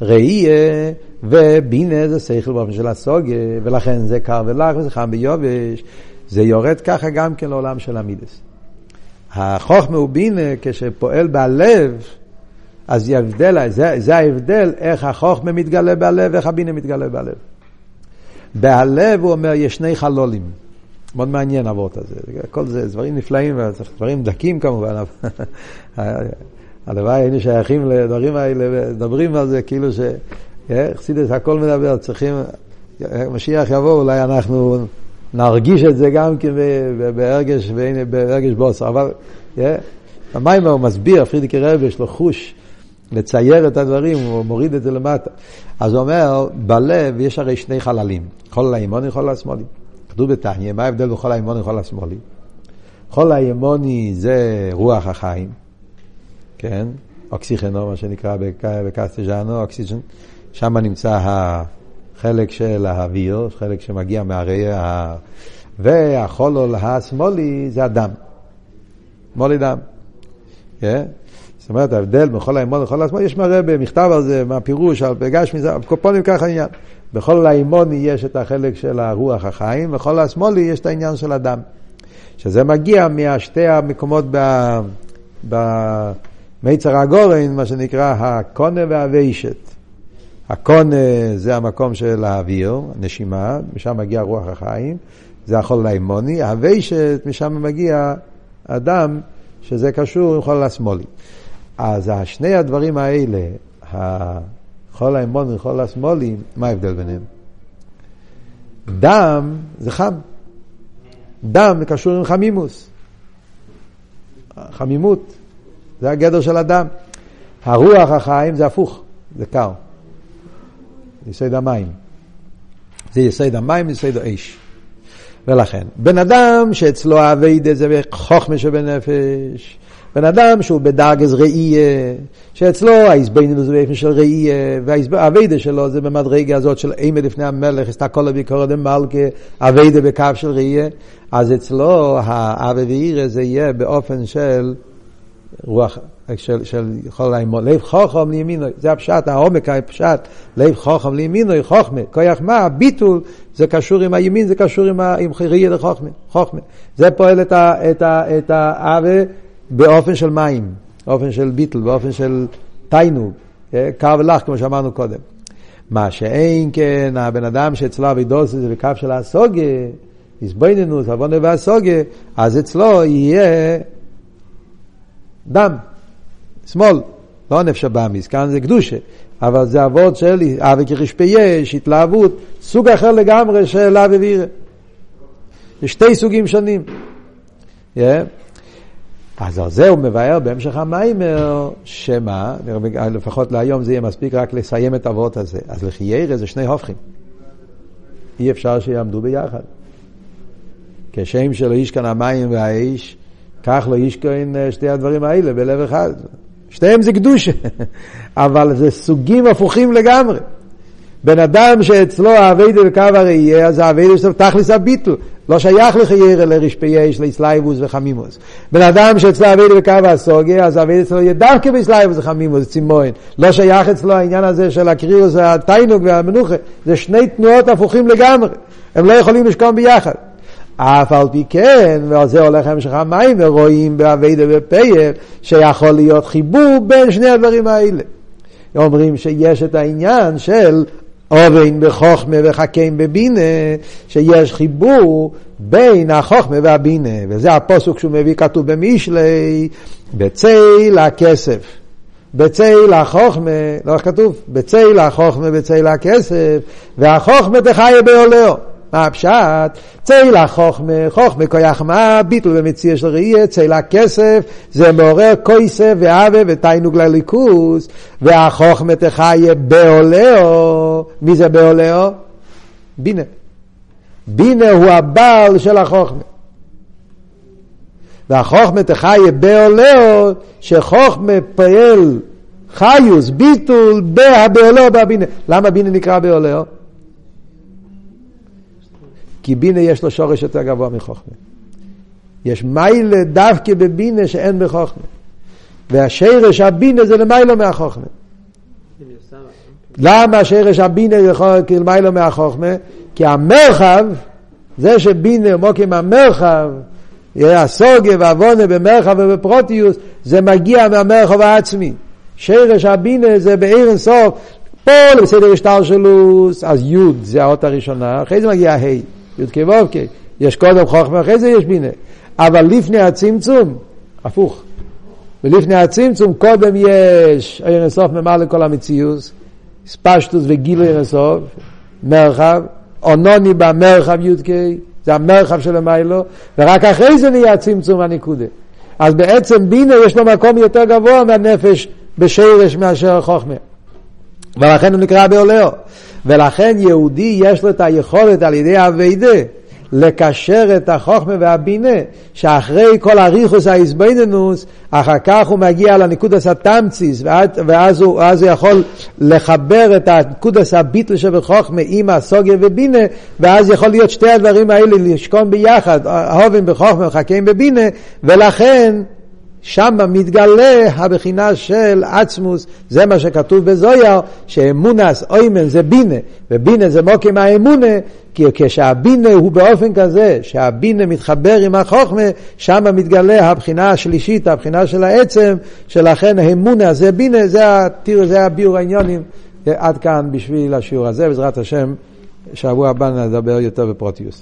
ראייה, ובינה זה שכל באופן של הסוגיה, ולכן זה קר ולח וזה חם ביובש. זה יורד ככה גם כן לעולם של המידס. החוכמה הוא בינה כשפועל בלב, אז ההבדל, זה, זה ההבדל איך החוכמה מתגלה בלב ואיך הבינה מתגלה בלב. בהלב הוא אומר יש שני חלולים. מאוד מעניין אבות הזה. כל זה דברים נפלאים, דברים דקים כמובן. הלוואי היינו שייכים לדברים האלה, מדברים על זה כאילו ש... חסידס הכל מדבר, צריכים, משיח יבוא, אולי אנחנו נרגיש את זה גם כן בהרגש, בהרגש בוסר, אבל הוא מסביר, פרידיקי רבי יש לו חוש לצייר את הדברים, הוא מוריד את זה למטה. אז הוא אומר, בלב יש הרי שני חללים, חול האימוני וחול השמאלי. כתוב בתניא, מה ההבדל בין חול האימוני וחול השמאלי? חול האימוני זה רוח החיים, כן? אוקסיכנו, מה שנקרא בקסטג'אנו, אוקסיג'ן. שם נמצא החלק של האוויר, חלק שמגיע מהרי ה... והחולול השמאלי זה הדם. מולי דם. Yeah. זאת אומרת, ההבדל בין חול האימון לחול השמאלי, יש מראה במכתב על זה, מהפירוש, על פגש מזה, קופונים ככה עניין. בכל האימוני יש את החלק של הרוח החיים, בכל השמאלי יש את העניין של הדם. שזה מגיע מהשתי המקומות. במיצר הגורן, מה שנקרא הקונה והווישת. הקונה זה המקום של האוויר, הנשימה, משם מגיע רוח החיים, זה החול האימוני, הווישת, משם מגיע הדם, שזה קשור עם חול השמאלי. אז שני הדברים האלה, החול האימוני וחול השמאלי, מה ההבדל ביניהם? דם זה חם. דם קשור עם חמימוס. חמימות, זה הגדר של הדם. הרוח החיים זה הפוך, זה קר. יסוד המים. זה יסוד המים, יסוד האש. ולכן, בן אדם שאצלו האביידה זה חוכמה שבנפש, בן אדם שהוא בדרגס ראייה, שאצלו ההזבנינוס זה באופן של ראייה, והאביידה שלו זה במדרגה הזאת של אימא לפני המלך, אסתכל הביקורת דמלכה, אביידה בקו של ראייה, אז אצלו האבי ואירא זה יהיה באופן של רוח, של, של יכול לאמור, לב חוכם לימינו, זה הפשט, העומק הפשט, לב חוכם לימינו, חוכמה, כוח מה, ביטול, זה קשור עם הימין, זה קשור עם, עם חירייה לחוכמה, חוכמה. זה פועל את, ה, את, ה, את באופן של מים, באופן של ביטול, באופן של תיינוג, אה, קר ולח, כמו שאמרנו קודם. מה שאין כן, הבן אדם שאצלו אבידוס זה בקו של הסוגה, הסבויננות, עוונה והסוגה, אז אצלו יהיה דם, שמאל, לא נפש הבאמיס, כאן זה קדושה, אבל זה אבות של אבי כרשפי יש, התלהבות, סוג אחר לגמרי של אבי וירא. יש שתי סוגים שונים. Yeah. אז על זה הוא מבאר בהמשך המיימר, שמה, לפחות להיום זה יהיה מספיק רק לסיים את האבות הזה. אז לחיירה זה שני הופכים. אי אפשר שיעמדו ביחד. כשם שלא איש כאן המים והאש, כך לא ישכון אה, שתי הדברים האלה בלב אחד. שתיהם זה קדושה, אבל זה סוגים הפוכים לגמרי. בן אדם שאצלו האביידה בקו הראייה, אז האביידה שלו תכלס הביטל. לא שייך לחיירה לרשפי אש, לאסלייבוס וחמימוס. בן אדם שאצלו האביידה בקו הסוגיה, אז האביידה שלו יהיה דווקא באסלייבוס וחמימוס, צימוין. לא שייך אצלו העניין הזה של הקריאוס, התיינוג והמנוחה. זה שני תנועות הפוכים לגמרי. הם לא יכולים לשכון ביחד. אף על פי כן, ועל זה הולך המשך המים, ורואים באביידה ופייל, שיכול להיות חיבור בין שני הדברים האלה. אומרים שיש את העניין של אובן בחוכמה וחכם בבינה, שיש חיבור בין החוכמה והבינה, וזה הפוסק שהוא מביא כתוב במישלי, בצל הכסף. בצל החוכמה, לא כתוב? בצל החוכמה, בצל הכסף, והחוכמה תחיה בעולהו. מה הפשט? ציילה חוכמה, חוכמה כויח מה, ביטול ומציא של ראייה, ציילה כסף, זה מעורר כויסף ואהבה ותיינוג לליכוס, והחוכמה תחיה בעולהו, מי זה בעולהו? בינה. בינה הוא הבעל של החוכמה. והחוכמה תחיה בעולהו, שחוכמה פועל חיוס, ביטול, בהבעולהו בהבינה. למה בינה נקרא בעולהו? כי בינה יש לו שורש יותר גבוה מחוכמה. יש מיילה דווקא בבינה שאין בחוכמה. והשרש הבינה זה למיילו מהחוכמה. למה שרש הבינה יכול למיילו מהחוכמה? כי המרחב, זה שבינה מוקים המרחב, הסוגיה והעוונה במרחב ובפרוטיוס, זה מגיע מהמרחב העצמי. שרש הבינה זה בעיר אינסוף, פה בסדר השתלשלוס, אז י' זה האות הראשונה, אחרי זה מגיע ה', י' כו' יש קודם חוכמה, אחרי זה יש בינה. אבל לפני הצמצום, הפוך. ולפני הצמצום קודם יש עיר אינסוף ממלא כל המציאות, ספשטוס וגילוי עיר אינסוף, מרחב, אונוני במרחב י"ק, זה המרחב של המיילו, ורק אחרי זה נהיה צמצום הנקודה. אז בעצם בינה יש לו מקום יותר גבוה מהנפש בשרש מאשר החוכמה. ולכן הוא נקרא בעולהו. ולכן יהודי יש לו את היכולת על ידי אביידה לקשר את החוכמה והבינה, שאחרי כל הריחוס האיזבנינוס, אחר כך הוא מגיע לנקודס התמציס, ואז הוא, הוא יכול לחבר את הנקודס הביטל שבחוכמה עם הסוגיה ובינה, ואז יכול להיות שתי הדברים האלה לשכון ביחד, אהובים בחוכמה וחכים בבינה, ולכן שם מתגלה הבחינה של עצמוס, זה מה שכתוב בזויר, שאמונס אוימן זה בינה, ובינה זה מוקים האמונה, כי כשהבינה הוא באופן כזה, שהבינה מתחבר עם החוכמה, שם מתגלה הבחינה השלישית, הבחינה של העצם, שלכן האמונה זה בינה, זה, תראו, זה הביאור העניונים. עד כאן בשביל השיעור הזה, בעזרת השם, שבוע הבא נדבר יותר בפרוטיוס.